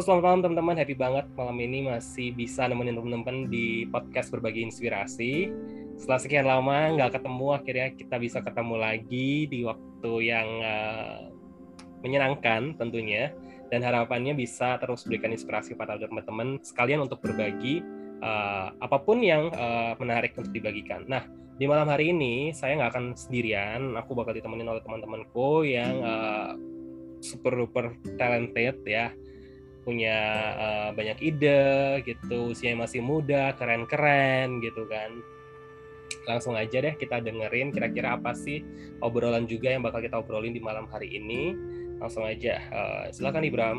Halo selamat malam teman-teman, happy banget malam ini masih bisa nemenin teman-teman di podcast berbagi inspirasi. Setelah sekian lama nggak ketemu, akhirnya kita bisa ketemu lagi di waktu yang uh, menyenangkan tentunya. Dan harapannya bisa terus berikan inspirasi pada teman-teman sekalian untuk berbagi uh, apa pun yang uh, menarik untuk dibagikan. Nah, di malam hari ini saya nggak akan sendirian, aku bakal ditemenin oleh teman-temanku yang uh, super duper talented ya punya uh, banyak ide gitu usianya masih muda keren-keren gitu kan. Langsung aja deh kita dengerin kira-kira apa sih obrolan juga yang bakal kita obrolin di malam hari ini. Langsung aja uh, silakan Ibram.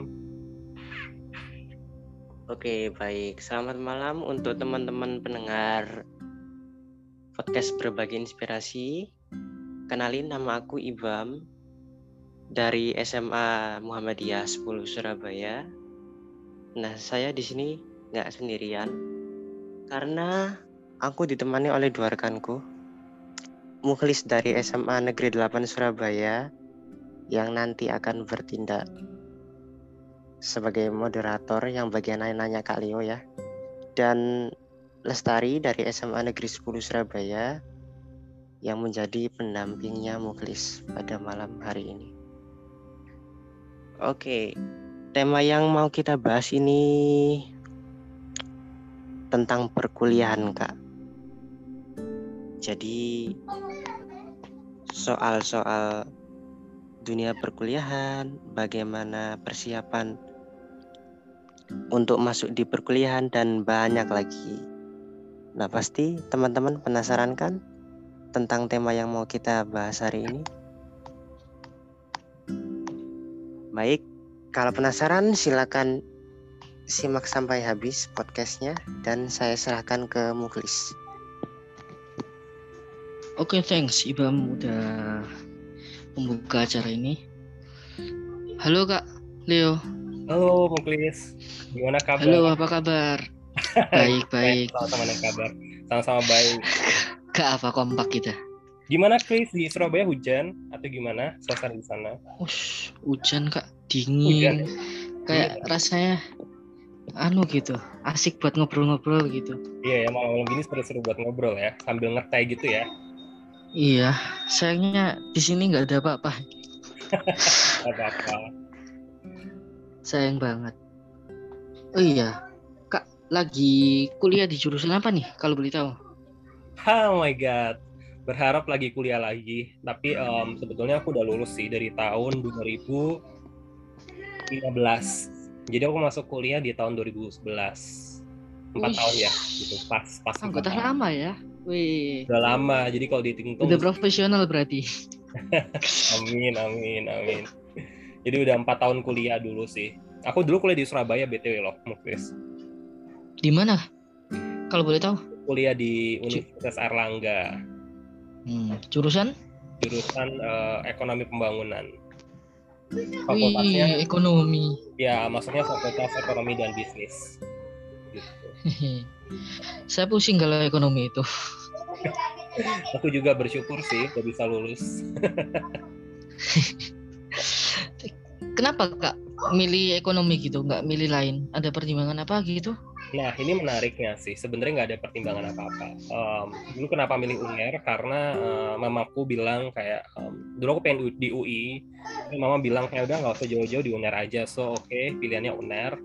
Oke baik. Selamat malam untuk teman-teman pendengar podcast berbagi inspirasi. Kenalin nama aku Ibam dari SMA Muhammadiyah 10 Surabaya Nah, saya di sini nggak sendirian karena aku ditemani oleh dua rekanku. Mukhlis dari SMA Negeri 8 Surabaya yang nanti akan bertindak sebagai moderator yang bagian nanya Kak Leo ya. Dan Lestari dari SMA Negeri 10 Surabaya yang menjadi pendampingnya Mukhlis pada malam hari ini. Oke, tema yang mau kita bahas ini tentang perkuliahan, Kak. Jadi soal-soal dunia perkuliahan, bagaimana persiapan untuk masuk di perkuliahan dan banyak lagi. Nah, pasti teman-teman penasaran kan tentang tema yang mau kita bahas hari ini? Baik, kalau penasaran silakan simak sampai habis podcastnya dan saya serahkan ke Muklis. Oke, okay, thanks Ibam udah membuka acara ini. Halo Kak Leo. Halo Muklis. Gimana kabar? Halo, apa kabar? baik, baik. Sama-sama kabar. Sama-sama baik. Kak, apa kompak kita? Gimana Chris di Surabaya hujan atau gimana suasana di sana? Ush, hujan Kak dingin kayak iya. rasanya anu gitu asik buat ngobrol-ngobrol gitu. Iya ya malam-malam gini seru-seru buat ngobrol ya sambil ngetai gitu ya. Iya sayangnya di sini nggak ada apa-apa. Apa-apa. Sayang banget. Oh iya kak lagi kuliah di jurusan apa nih kalau boleh tahu? Oh my god berharap lagi kuliah lagi. Tapi um, sebetulnya aku udah lulus sih dari tahun 2000 2015. Jadi aku masuk kuliah di tahun 2011. Empat tahun ya, gitu. Pas pas. Anggota lama ya. Wih. Udah lama. Jadi kalau dihitung Udah profesional berarti. amin, amin, amin. Jadi udah empat tahun kuliah dulu sih. Aku dulu kuliah di Surabaya BTW loh, Muklis. Di mana? Kalau boleh tahu? Kuliah di Universitas Erlangga. Hmm, jurusan? Jurusan uh, Ekonomi Pembangunan fakultasnya? Wih, ekonomi. Ya maksudnya fakultas ekonomi dan bisnis. Gitu. saya pusing kalau ekonomi itu. Aku juga bersyukur sih udah bisa lulus. Kenapa kak milih ekonomi gitu nggak milih lain? Ada pertimbangan apa gitu Nah, ini menariknya sih. Sebenarnya nggak ada pertimbangan apa-apa. Um, dulu kenapa milih UNER? Karena uh, mamaku bilang kayak, um, dulu aku pengen di UI, mama bilang kayak udah nggak usah jauh-jauh di UNER aja. So, oke, okay, pilihannya UNER.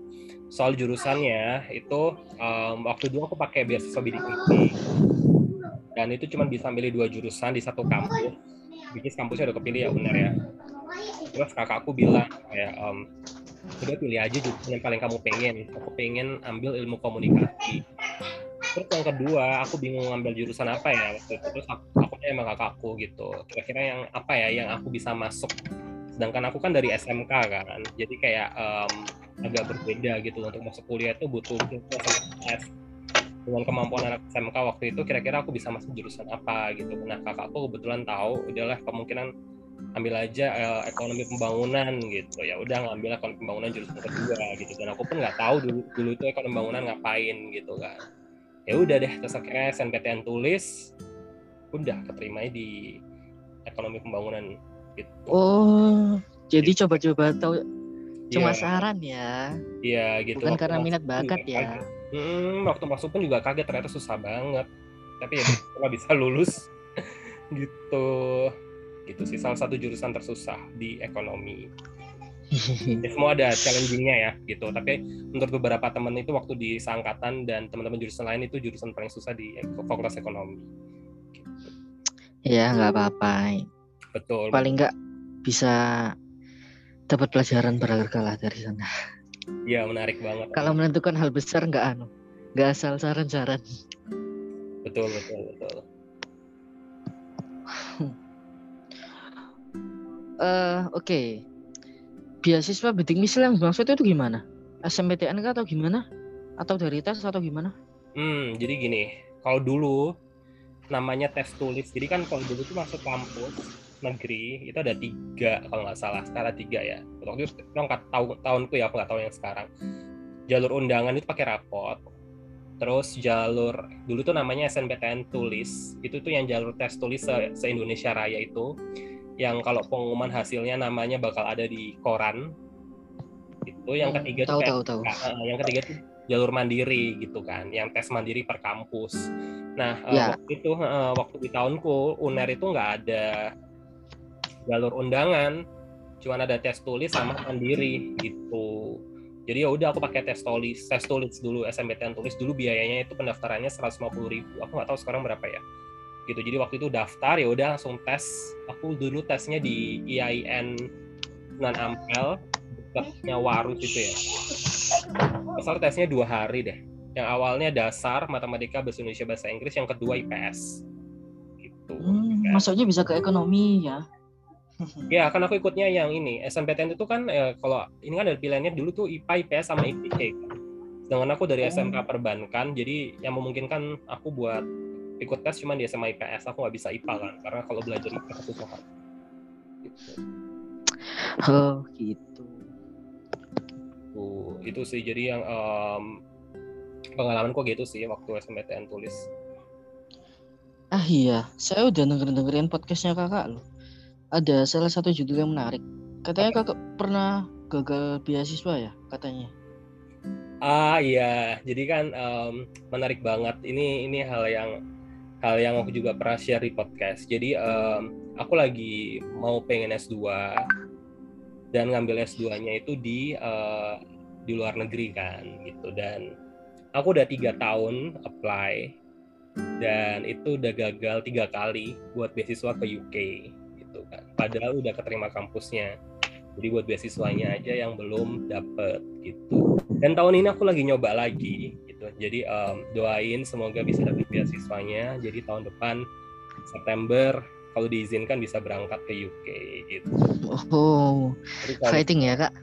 Soal jurusannya, itu um, waktu dulu aku pakai beasiswa bidik misi. Dan itu cuma bisa milih dua jurusan di satu kampus. Bikin kampusnya udah kepilih ya UNER ya. Terus kakakku bilang kayak, um, udah pilih aja jurusan yang paling kamu pengen. Aku pengen ambil ilmu komunikasi. Terus yang kedua aku bingung ngambil jurusan apa ya waktu itu. Terus aku, aku emang kakakku gitu. Kira-kira yang apa ya yang aku bisa masuk? Sedangkan aku kan dari SMK kan. Jadi kayak um, agak berbeda gitu. Untuk masuk kuliah itu butuh tes dengan kemampuan anak SMK waktu itu kira-kira aku bisa masuk jurusan apa gitu. Nah kakakku kebetulan tahu udahlah kemungkinan ambil aja uh, ekonomi pembangunan gitu ya udah ngambil ekonomi pembangunan jurusan kedua gitu dan aku pun nggak tahu dulu dulu itu ekonomi pembangunan ngapain gitu kan ya udah deh terus akhirnya SNPTN tulis udah keterima di ekonomi pembangunan gitu oh jadi coba-coba tahu Cuma Iya. saran ya, Iya gitu. bukan Waktu karena minat bakat ya. kaget. Mm, waktu masuk pun juga kaget ternyata susah banget. Tapi ya nggak bisa lulus gitu. Gitu sih salah satu jurusan tersusah di ekonomi. Ya, semua ada challenging-nya ya gitu. Tapi menurut beberapa teman itu waktu di seangkatan dan teman-teman jurusan lain itu jurusan paling susah di fakultas ekonomi. ya nggak apa-apa. Betul. Paling nggak bisa dapat pelajaran berharga lah dari sana. Iya menarik banget. Kalau menentukan hal besar nggak anu, nggak asal saran-saran. betul betul betul. Eh oke. Beasiswa bidik misi yang maksudnya itu gimana? SMPTN kah atau gimana? Atau dari tes atau gimana? Hmm, jadi gini, kalau dulu namanya tes tulis, jadi kan kalau dulu tuh masuk kampus negeri itu ada tiga kalau nggak salah, sekarang tiga ya. Waktu itu tahun tahunku ya, aku nggak tahu yang sekarang. Jalur undangan itu pakai rapot. Terus jalur dulu tuh namanya SNPTN tulis, itu tuh yang jalur tes tulis se Indonesia Raya itu, yang kalau pengumuman hasilnya namanya bakal ada di koran. Itu yang Hmm, ketiga tahu tuh tahu tahu. Nah, yang ketiga tuh jalur mandiri gitu kan, yang tes mandiri per kampus. Nah, eh, Ya. waktu itu eh, waktu di tahunku UNER itu nggak ada jalur undangan, cuman ada tes tulis sama mandiri gitu. Jadi ya udah aku pakai tes tulis, tes tulis dulu SMPTN tulis dulu biayanya itu pendaftarannya 150.000 ribu. Aku nggak tahu sekarang berapa ya. Gitu. Jadi waktu itu daftar ya udah langsung tes. Aku dulu tesnya di IAIN Sunan Ampel dekatnya Warus itu ya. Besar tesnya dua hari deh. Yang awalnya dasar matematika bahasa Indonesia bahasa Inggris, yang kedua IPS. Gitu. Hmm, IPS. masuknya bisa ke ekonomi ya. Ya, kan aku ikutnya yang ini. SNPTN itu kan eh, kalau ini kan ada pilihannya dulu tuh IPA, IPS sama IPK. kan. Sedangkan aku dari Oh. SMK perbankan, jadi yang memungkinkan aku buat ikut tes cuma di SMA IPS. Aku nggak bisa IPA kan, karena kalau belajar IPA susah kan. Gitu. Oh gitu. Tuh, itu sih jadi yang pengalaman kok gitu sih waktu SMPTN tulis. Ah iya, saya udah denger dengerin podcastnya kakak loh. Ada salah satu judul yang menarik. Katanya kakak pernah gagal beasiswa ya katanya. Ah iya, jadi kan em, menarik banget. Ini ini hal yang hal yang aku juga pernah share di podcast. Jadi em, aku lagi mau pengen S2 dan ngambil S2-nya itu di eh, di luar negeri kan gitu dan aku udah tiga tahun apply dan itu udah gagal tiga kali buat beasiswa ke UK gitu kan. Padahal udah keterima kampusnya. Jadi buat beasiswanya aja yang belum dapet gitu dan tahun ini aku lagi nyoba lagi gitu jadi em, doain semoga bisa dapat beasiswanya jadi tahun depan September kalau diizinkan bisa berangkat ke UK gitu Oh, kalau- fighting ya kak.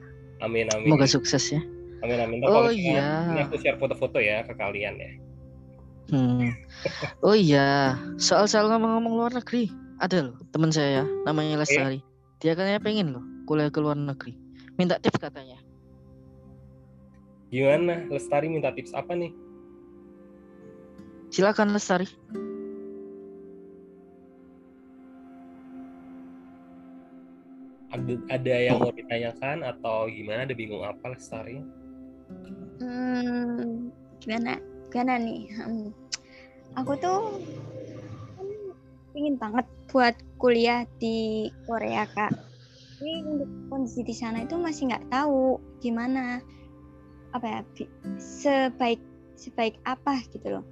amin amin Semoga sukses ya. amin amin Ntar Oh, iya. ini aku share foto-foto ya ke kalian ya Hmm. Oh iya, soal soal ngomong-ngomong luar negeri, ada loh teman saya ya, namanya Lestari. Dia katanya pengen loh kuliah ke luar negeri. Minta tips katanya. Gimana Lestari minta tips apa nih Silakan Lestari. ada, ada yang mau ditanyakan atau gimana ada bingung apa Lestari Hmm, gimana? Gimana nih? Hmm, Aku tuh ingin banget buat kuliah di Korea, Kak. Tapi untuk kondisi di sana itu masih nggak tahu gimana apa ya sebaik sebaik apa gitu loh.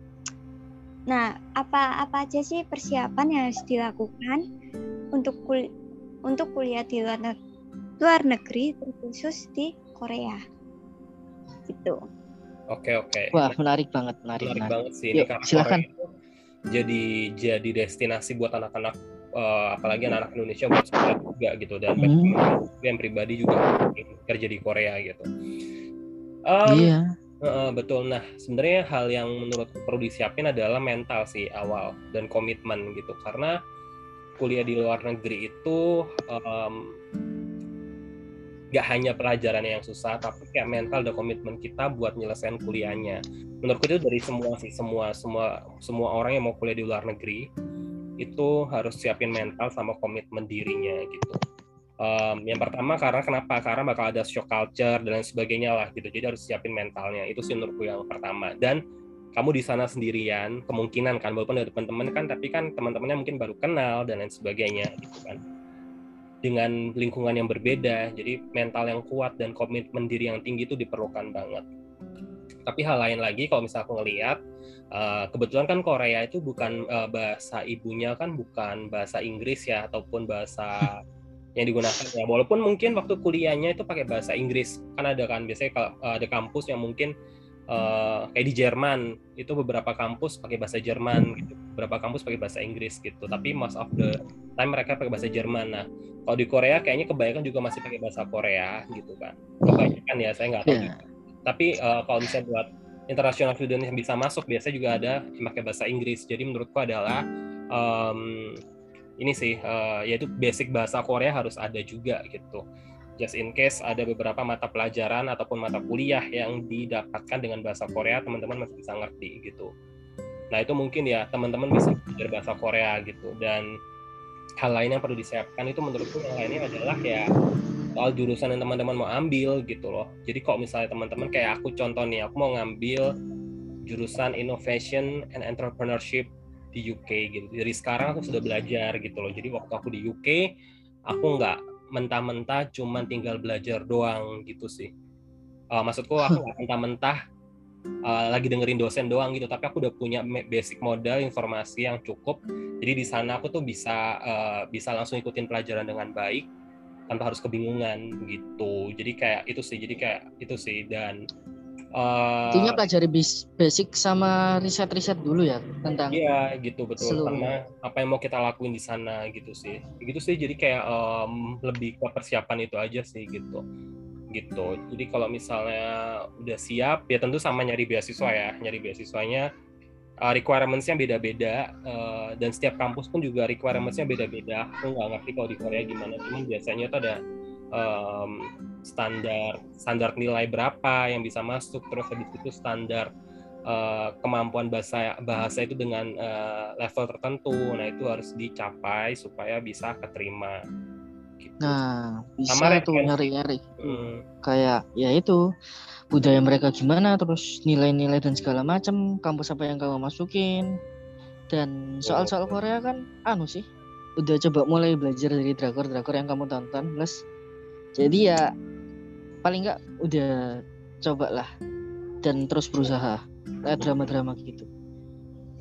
Nah, apa apa aja sih persiapan yang harus dilakukan untuk kul untuk kuliah di luar neg- luar negeri terkhusus di Korea? Gitu. oke oke Wah menarik banget, menarik, menarik menarik. banget sih ini Yuk, karena silakan. Korea itu jadi jadi destinasi buat anak-anak eh, apalagi anak-anak Indonesia buat sekolah juga gitu dan Hmm. yang pribadi juga kerja di Korea gitu. Em, Iya. eh, betul. Nah sebenarnya hal yang menurut perlu disiapin adalah mental sih awal dan komitmen gitu karena kuliah di luar negeri itu em, gak hanya pelajaran yang susah tapi kayak mental dan komitmen kita buat nyelesain kuliahnya menurutku itu dari semua sih semua semua semua orang yang mau kuliah di luar negeri itu harus siapin mental sama komitmen dirinya gitu Um, yang pertama karena kenapa? Karena bakal ada shock culture dan lain sebagainya lah gitu. Jadi harus siapin mentalnya. Itu sih menurutku yang pertama. Dan kamu di sana sendirian, kemungkinan kan walaupun ada teman-teman kan, tapi kan teman-temannya mungkin baru kenal dan lain sebagainya gitu kan. Dengan lingkungan yang berbeda, jadi mental yang kuat dan komitmen diri yang tinggi itu diperlukan banget. Tapi hal lain lagi kalau misalnya aku ngelihat uh, kebetulan kan Korea itu bukan uh, bahasa ibunya kan bukan bahasa Inggris ya ataupun bahasa yang digunakan ya. Walaupun mungkin waktu kuliahnya itu pakai bahasa Inggris kan ada kan biasanya kalau uh, ada kampus yang mungkin uh, kayak di Jerman itu beberapa kampus pakai bahasa Jerman gitu beberapa kampus pakai bahasa Inggris gitu. Tapi most of the time mereka pakai bahasa Jerman. Nah kalau di Korea kayaknya kebanyakan juga masih pakai bahasa Korea gitu kan. Kebanyakan ya saya nggak tahu yeah. tapi uh, kalau misalnya buat international student yang bisa masuk biasanya juga ada yang pakai bahasa Inggris. Jadi menurutku adalah um, ini sih uh, yaitu basic bahasa Korea harus ada juga gitu. Just in case ada beberapa mata pelajaran ataupun mata kuliah yang didapatkan dengan bahasa Korea teman-teman masih bisa ngerti gitu. Nah itu mungkin ya teman-teman bisa belajar bahasa Korea gitu. Dan hal lain yang perlu disiapkan itu menurutku yang lainnya adalah ya soal jurusan yang teman-teman mau ambil gitu loh. Jadi kok misalnya teman-teman kayak aku contoh nih aku mau ngambil jurusan innovation and entrepreneurship di UK gitu. Dari sekarang aku sudah belajar gitu loh. Jadi waktu aku di UK, aku nggak mentah-mentah cuman tinggal belajar doang gitu sih. Uh, maksudku aku nggak mentah-mentah uh, lagi dengerin dosen doang gitu, tapi aku udah punya basic modal informasi yang cukup. Jadi di sana aku tuh bisa uh, bisa langsung ikutin pelajaran dengan baik tanpa harus kebingungan gitu. Jadi kayak itu sih, jadi kayak itu sih dan Uh, Intinya pelajari basic sama riset-riset dulu ya tentang Iya gitu betul seluruh. karena apa yang mau kita lakuin di sana gitu sih. Gitu sih jadi kayak um, lebih ke persiapan itu aja sih gitu. Gitu. Jadi kalau misalnya udah siap ya tentu sama nyari beasiswa ya. Nyari beasiswanya uh, requirements-nya beda-beda uh, dan setiap kampus pun juga requirements-nya beda-beda. Aku nggak ngerti kalau di Korea gimana, cuman biasanya tuh ada um, standar standar nilai berapa yang bisa masuk terus habis itu standar uh, kemampuan bahasa bahasa itu dengan uh, level tertentu. Nah itu harus dicapai supaya bisa keterima. Gitu. nah bisa Sama tuh nyari-nyari. Hmm. kayak ya itu budaya mereka gimana terus nilai-nilai dan segala macam kampus apa yang kamu masukin. Dan soal-soal Korea kan anu sih udah coba mulai belajar dari drakor-drakor yang kamu tonton plus jadi ya paling nggak udah coba lah dan terus berusaha. Kayak drama-drama gitu.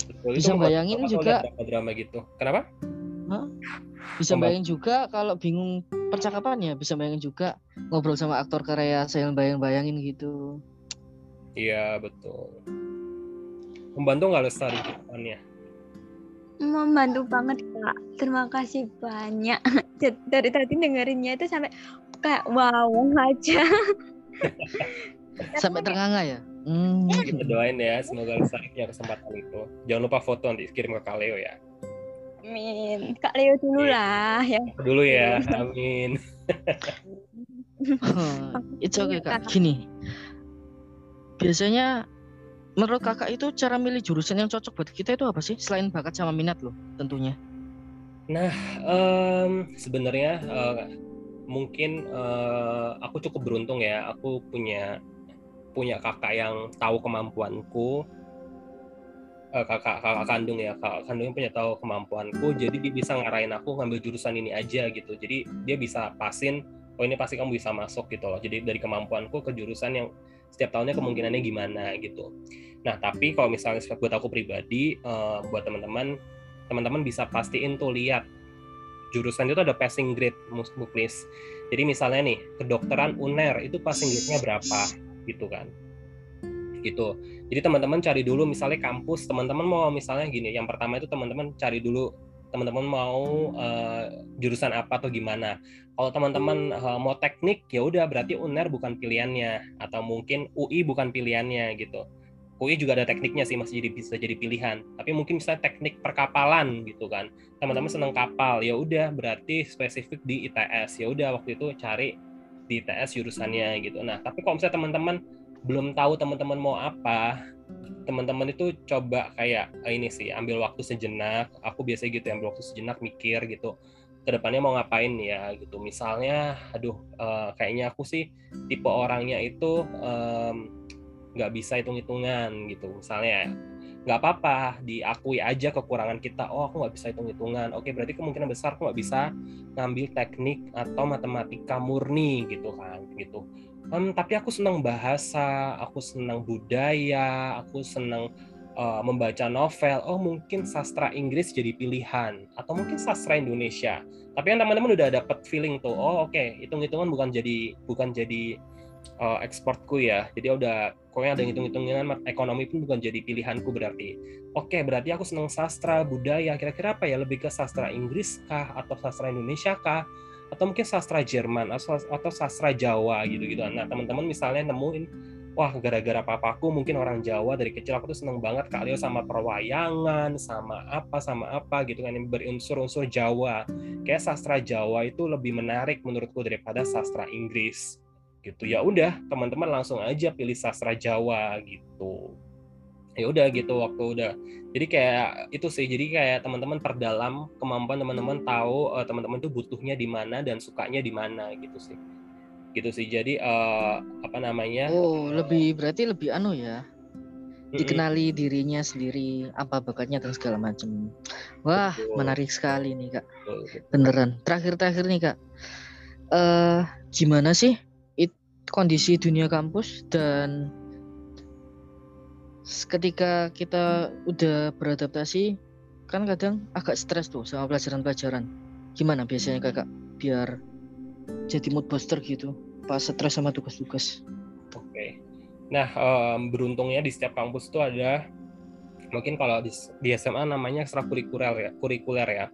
Betul, bisa bayangin juga drama gitu? Kenapa? Hah? bisa bayangin juga kalau bingung percakapannya. Bisa bayangin juga ngobrol sama aktor Korea saya bayang-bayangin gitu. Iya betul. Membantu nggak lestari depannya membantu banget kak. Terima kasih banyak. Dari tadi dengerinnya itu sampai kayak wow aja. Sampai ternganga ya? Hmm. kita doain ya semoga Lestari punya kesempatan itu. Jangan lupa foto nanti kirim ke Kak Leo ya. Amin. Kak Leo dulu yeah. lah ya. Dulu ya amin. Itu oke okay, kak. Gini. Biasanya menurut kakak itu cara milih jurusan yang cocok buat kita itu apa sih? Selain bakat sama minat loh tentunya nah um, sebenarnya uh, mungkin uh, aku cukup beruntung ya aku punya punya kakak yang tahu kemampuanku. Uh, kakak kakak kandung ya kakak kandung yang punya tahu kemampuanku. Jadi dia bisa ngarahin aku ngambil jurusan ini aja gitu. Jadi dia bisa pasin oh ini pasti kamu bisa masuk gitu loh. Jadi dari kemampuanku ke jurusan yang setiap tahunnya kemungkinannya gimana gitu. Nah tapi kalau misalnya buat aku pribadi uh, buat teman-teman teman-teman bisa pastiin tuh lihat jurusan itu ada passing grade muklis. Jadi misalnya nih kedokteran UNER itu passing grade-nya berapa gitu kan. Gitu. Jadi teman-teman cari dulu misalnya kampus, teman-teman mau misalnya gini, yang pertama itu teman-teman cari dulu teman-teman mau uh, jurusan apa atau gimana. Kalau teman-teman uh, mau teknik ya udah berarti UNER bukan pilihannya atau mungkin UI bukan pilihannya gitu UI juga ada tekniknya sih masih jadi bisa jadi pilihan. Tapi mungkin misalnya teknik perkapalan gitu kan. Teman-teman seneng kapal ya udah berarti spesifik di ITS ya udah waktu itu cari di ITS jurusannya gitu. Nah tapi kalau misalnya teman-teman belum tahu teman-teman mau apa teman-teman itu coba kayak ah, ini sih ambil waktu sejenak. Aku biasa gitu ambil waktu sejenak mikir gitu ke depannya mau ngapain ya? Gitu. Misalnya aduh uh, kayaknya aku sih tipe orangnya itu nggak bisa hitung-hitungan gitu. Misalnya nggak apa-apa diakui aja kekurangan kita. Oh aku nggak bisa hitung-hitungan. Oke berarti kemungkinan besar aku nggak bisa ngambil teknik atau matematika murni gitu kan gitu. Um, tapi aku senang bahasa aku senang budaya aku senang uh, membaca novel. Oh mungkin sastra Inggris jadi pilihan atau mungkin sastra Indonesia. Tapi kan teman-teman udah dapet feeling tuh oh oke okay, hitung-hitungan bukan jadi bukan jadi uh, eksporku ya. Jadi udah pokoknya ada hitung-hitungan ekonomi pun bukan jadi pilihanku berarti. Oke, berarti aku senang sastra, budaya. Kira-kira apa ya? Lebih ke sastra Inggris kah atau sastra Indonesia kah? Atau mungkin sastra Jerman atau, atau sastra Jawa gitu-gitu. Nah, teman-teman misalnya nemuin wah gara-gara papaku mungkin orang Jawa dari kecil aku tuh seneng banget kali sama perwayangan sama apa sama apa gitu kan yang berunsur-unsur Jawa kayak sastra Jawa itu lebih menarik menurutku daripada sastra Inggris gitu. Ya udah teman-teman langsung aja pilih sastra Jawa gitu. Ya udah gitu waktu udah. Jadi kayak itu sih jadi kayak teman-teman perdalam kemampuan teman-teman tahu uh, teman-teman tuh butuhnya di mana dan sukanya di mana gitu sih. Gitu sih jadi uh, apa namanya? Oh lebih berarti lebih anu ya dikenali dirinya sendiri apa bakatnya dan segala macam wah Betul. menarik sekali nih kak. Betul. beneran. Terakhir-terakhir nih kak. Uh, gimana sih kondisi dunia kampus dan ketika kita udah beradaptasi kan kadang agak stres tuh sama pelajaran-pelajaran. Gimana biasanya kakak biar jadi mood booster gitu pas stres sama tugas-tugas? Oke. Nah um, beruntungnya di setiap kampus tuh ada mungkin kalau di, di SMA namanya ekstrakurikuler ya kurikuler ya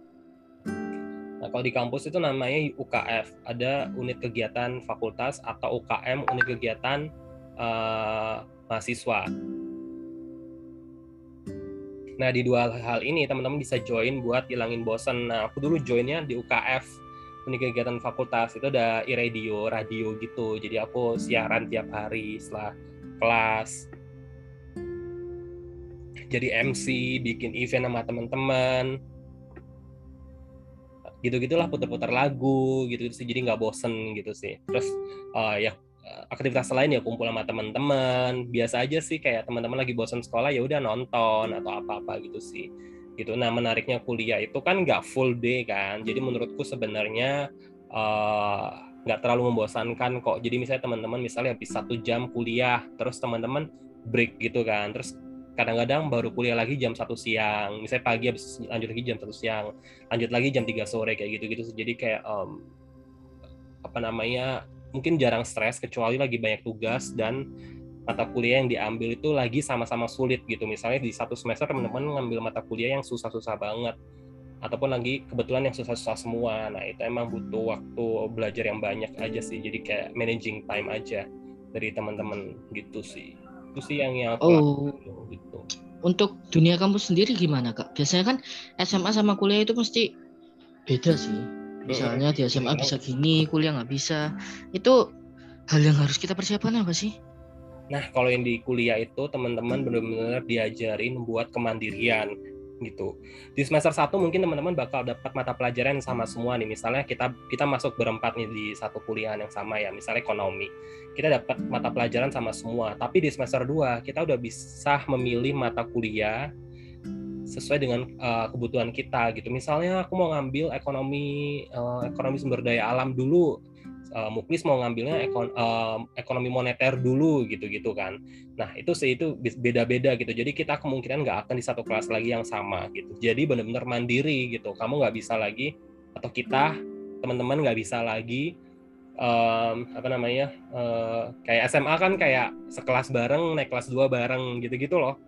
Nah, kalau di kampus itu namanya UKF, ada unit kegiatan fakultas atau UKM, unit kegiatan uh, mahasiswa. Nah, di dua hal ini teman-teman bisa join buat hilangin bosan. Nah, aku dulu joinnya di UKF, unit kegiatan fakultas. Itu ada radio, radio gitu. Jadi aku siaran tiap hari setelah kelas. Jadi MC, bikin event sama teman-teman gitu-gitulah putar-putar lagu gitu, gitu sih. Jadi nggak bosen gitu sih. Terus uh, ya aktivitas lain ya kumpul sama teman-teman. Biasa aja sih kayak teman-teman lagi bosen sekolah ya udah nonton atau apa-apa gitu sih. Gitu. Nah menariknya kuliah itu kan nggak full day kan. Jadi menurutku sebenarnya nggak uh, terlalu membosankan kok. Jadi misalnya teman-teman misalnya habis satu jam kuliah terus teman-teman break gitu kan. Terus kadang-kadang baru kuliah lagi jam satu siang. Misalnya pagi habis lanjut lagi jam satu siang lanjut lagi jam 3 sore kayak gitu-gitu jadi kayak um, apa namanya mungkin jarang stres kecuali lagi banyak tugas dan mata kuliah yang diambil itu lagi sama-sama sulit gitu. Misalnya di satu semester teman-teman ngambil mata kuliah yang susah-susah banget ataupun lagi kebetulan yang susah-susah semua. Nah itu emang butuh waktu belajar yang banyak aja sih. Jadi kayak managing time aja dari teman-teman gitu sih itu sih yang yang aku oh. gitu. Untuk dunia kampus sendiri gimana kak? Biasanya kan SMA sama kuliah itu mesti beda sih. Misalnya di SMA bisa gini, kuliah nggak bisa. Itu hal yang harus kita persiapkan apa sih? Nah, kalau yang di kuliah itu teman-teman benar-benar diajarin buat kemandirian gitu. Di semester 1 mungkin teman-teman bakal dapat mata pelajaran yang sama semua nih. Misalnya kita kita masuk berempat nih di satu kuliah yang sama ya, misalnya ekonomi. Kita dapat mata pelajaran sama semua. Tapi di semester 2 kita udah bisa memilih mata kuliah sesuai dengan uh, kebutuhan kita gitu. Misalnya aku mau ngambil ekonomi uh, ekonomi sumber daya alam dulu uh, Muklis mau ngambilnya ekon, uh, ekonomi moneter dulu gitu-gitu kan. Nah itu sih itu beda-beda gitu. Jadi kita kemungkinan nggak akan di satu kelas lagi yang sama gitu. Jadi benar-benar mandiri gitu. Kamu nggak bisa lagi atau kita teman-teman nggak bisa lagi um, apa namanya uh, kayak SMA kan kayak sekelas bareng naik kelas 2 bareng gitu-gitu loh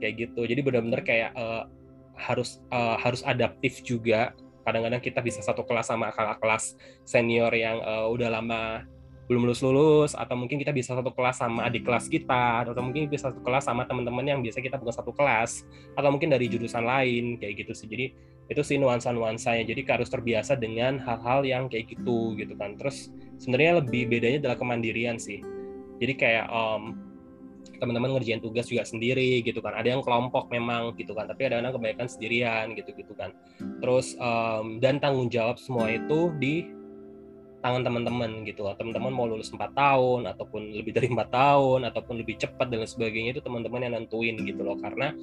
kayak gitu. Jadi benar-benar kayak uh, harus uh, harus adaptif juga kadang-kadang kita bisa satu kelas sama kakak kelas senior yang uh, udah lama belum lulus lulus atau mungkin kita bisa satu kelas sama adik kelas kita atau mungkin bisa satu kelas sama teman-teman yang biasa kita bukan satu kelas atau mungkin dari jurusan lain kayak gitu sih. Jadi itu sih nuansa nuansanya jadi harus terbiasa dengan hal-hal yang kayak gitu gitu kan. Terus sebenarnya lebih bedanya adalah kemandirian sih. Jadi kayak um, teman-teman ngerjain tugas juga sendiri gitu kan. Ada yang kelompok memang gitu kan tapi ada yang kebanyakan sendirian gitu gitu kan. Terus um, dan tanggung jawab semua itu di tangan teman-teman gitu teman-teman mau lulus empat tahun ataupun lebih dari empat tahun ataupun lebih cepat dan sebagainya itu teman-teman yang nentuin gitu loh. Karena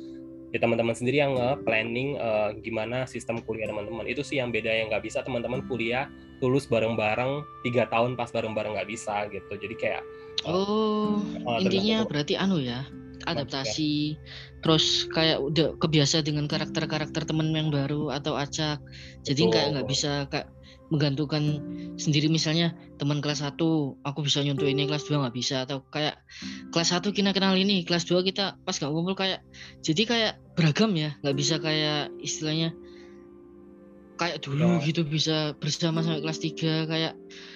ya teman-teman sendiri yang nge-planning uh, gimana sistem kuliah teman-teman. Itu sih yang beda yang nggak bisa. Teman-teman kuliah lulus bareng-bareng tiga tahun pas bareng-bareng nggak bisa gitu. Jadi kayak oh uh, intinya berarti anu ya adaptasi terus kayak udah kebiasa dengan karakter-karakter temen yang baru atau acak. Jadi kayak nggak bisa kayak menggantungkan sendiri misalnya teman kelas 1 aku bisa nyontoh ini kelas 2 nggak bisa atau kayak kelas 1 kita kenal ini kelas 2 kita pas nggak ngumpul kayak jadi kayak beragam ya nggak bisa kayak istilahnya kayak dulu ya. gitu bisa bersama sampai kelas 3 kayak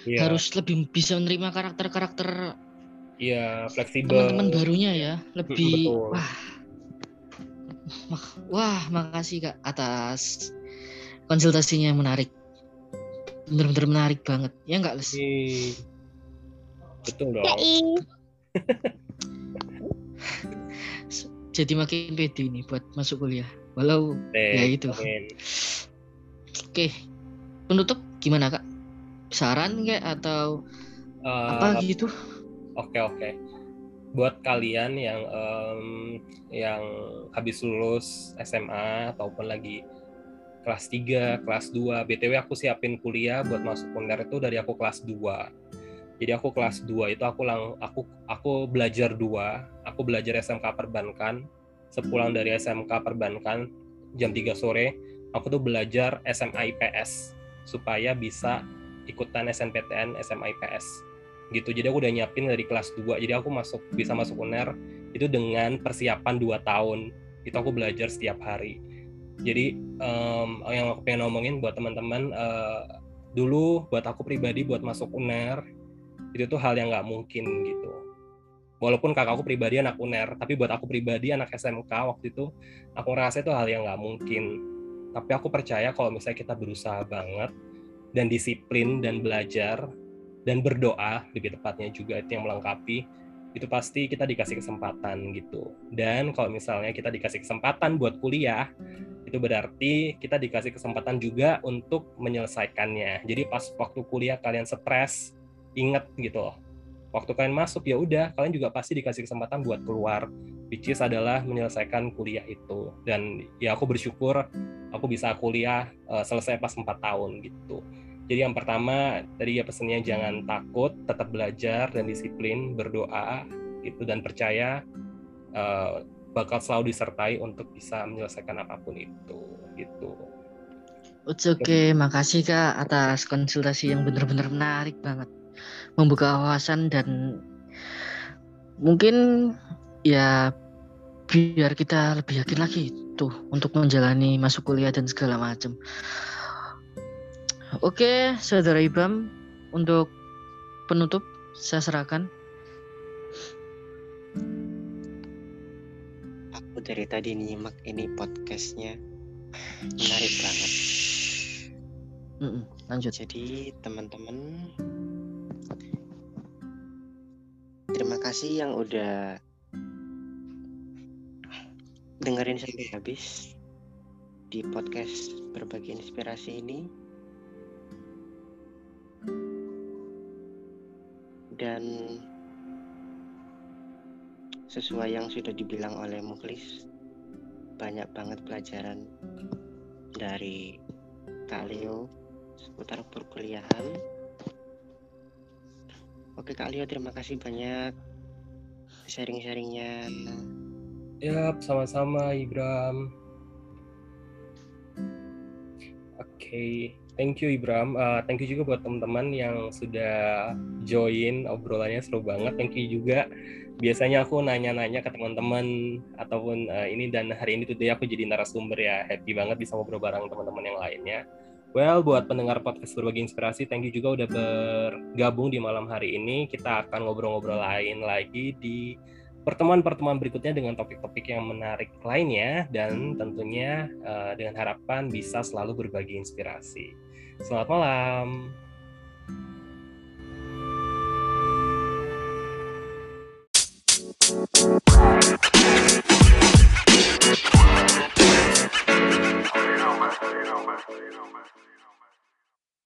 ya. harus lebih bisa menerima karakter-karakter Iya, fleksibel. Teman-teman barunya ya, lebih Betul. wah. Wah, makasih Kak atas konsultasinya yang menarik. Bener-bener menarik banget. Ya enggak, Les? Betul dong. Jadi makin pede ini buat masuk kuliah. Walau ya itu. Oke. Penutup gimana, Kak? Saran kayak atau uh, apa gitu? Oke oke. Buat kalian yang um, yang habis lulus SMA ataupun lagi kelas 3, kelas 2, BTW aku siapin kuliah buat masuk UNER itu dari aku kelas 2. Jadi aku kelas 2 itu aku lang aku aku belajar dua, aku belajar SMK Perbankan. Sepulang dari SMK Perbankan jam 3 sore, aku tuh belajar SMA IPS supaya bisa ikutan SNPTN SMA IPS gitu. Jadi aku udah nyiapin dari kelas 2 jadi aku masuk bisa masuk UNER itu dengan persiapan 2 tahun. Itu aku belajar setiap hari jadi um, yang aku pengen ngomongin buat teman-teman uh, dulu buat aku pribadi buat masuk UNER itu tuh hal yang nggak mungkin gitu. Walaupun kakakku pribadi anak UNER tapi buat aku pribadi anak SMK waktu itu aku ngerasa itu hal yang nggak mungkin. Tapi aku percaya kalau misalnya kita berusaha banget dan disiplin dan belajar dan berdoa lebih tepatnya juga itu yang melengkapi itu pasti kita dikasih kesempatan gitu. Dan kalau misalnya kita dikasih kesempatan buat kuliah itu berarti kita dikasih kesempatan juga untuk menyelesaikannya. Jadi pas waktu kuliah kalian stres inget gitu. Waktu kalian masuk ya udah kalian juga pasti dikasih kesempatan buat keluar which is adalah menyelesaikan kuliah itu. Dan ya aku bersyukur aku bisa kuliah uh, selesai pas 4 tahun gitu. Jadi yang pertama tadi ya pesannya jangan takut, tetap belajar dan disiplin, berdoa gitu dan percaya uh, bakal selalu disertai untuk bisa menyelesaikan apa pun itu gitu. Oke, okay. makasih Kak atas konsultasi yang benar-benar menarik banget. Membuka wawasan dan mungkin ya biar kita lebih yakin lagi tuh untuk menjalani masuk kuliah dan segala macam. Oke, saudara Ibam, untuk penutup saya serahkan. Aku dari tadi nyimak ini podcastnya menarik banget. Mm -mm, lanjut. Jadi teman-teman, terima kasih yang udah dengerin sampai habis di podcast berbagi inspirasi ini. dan sesuai yang sudah dibilang oleh Muklis banyak banget pelajaran dari Kak Leo seputar perkuliahan. Oke Kak Leo terima kasih banyak sharing-sharingnya. Ya sama-sama Ibram okay. Thank you Ibram. Uh, thank you juga buat teman-teman yang sudah join obrolannya seru banget. Thank you juga. Biasanya aku nanya-nanya ke teman-teman ataupun uh, ini dan hari ini today aku jadi narasumber ya. Happy banget bisa ngobrol bareng teman-teman yang lainnya. Well, buat pendengar podcast berbagi inspirasi, thank you juga udah bergabung di malam hari ini. Kita akan ngobrol-ngobrol lain lagi di pertemuan-pertemuan berikutnya dengan topik-topik yang menarik lainnya dan tentunya uh, dengan harapan bisa selalu berbagi inspirasi. Selamat malam.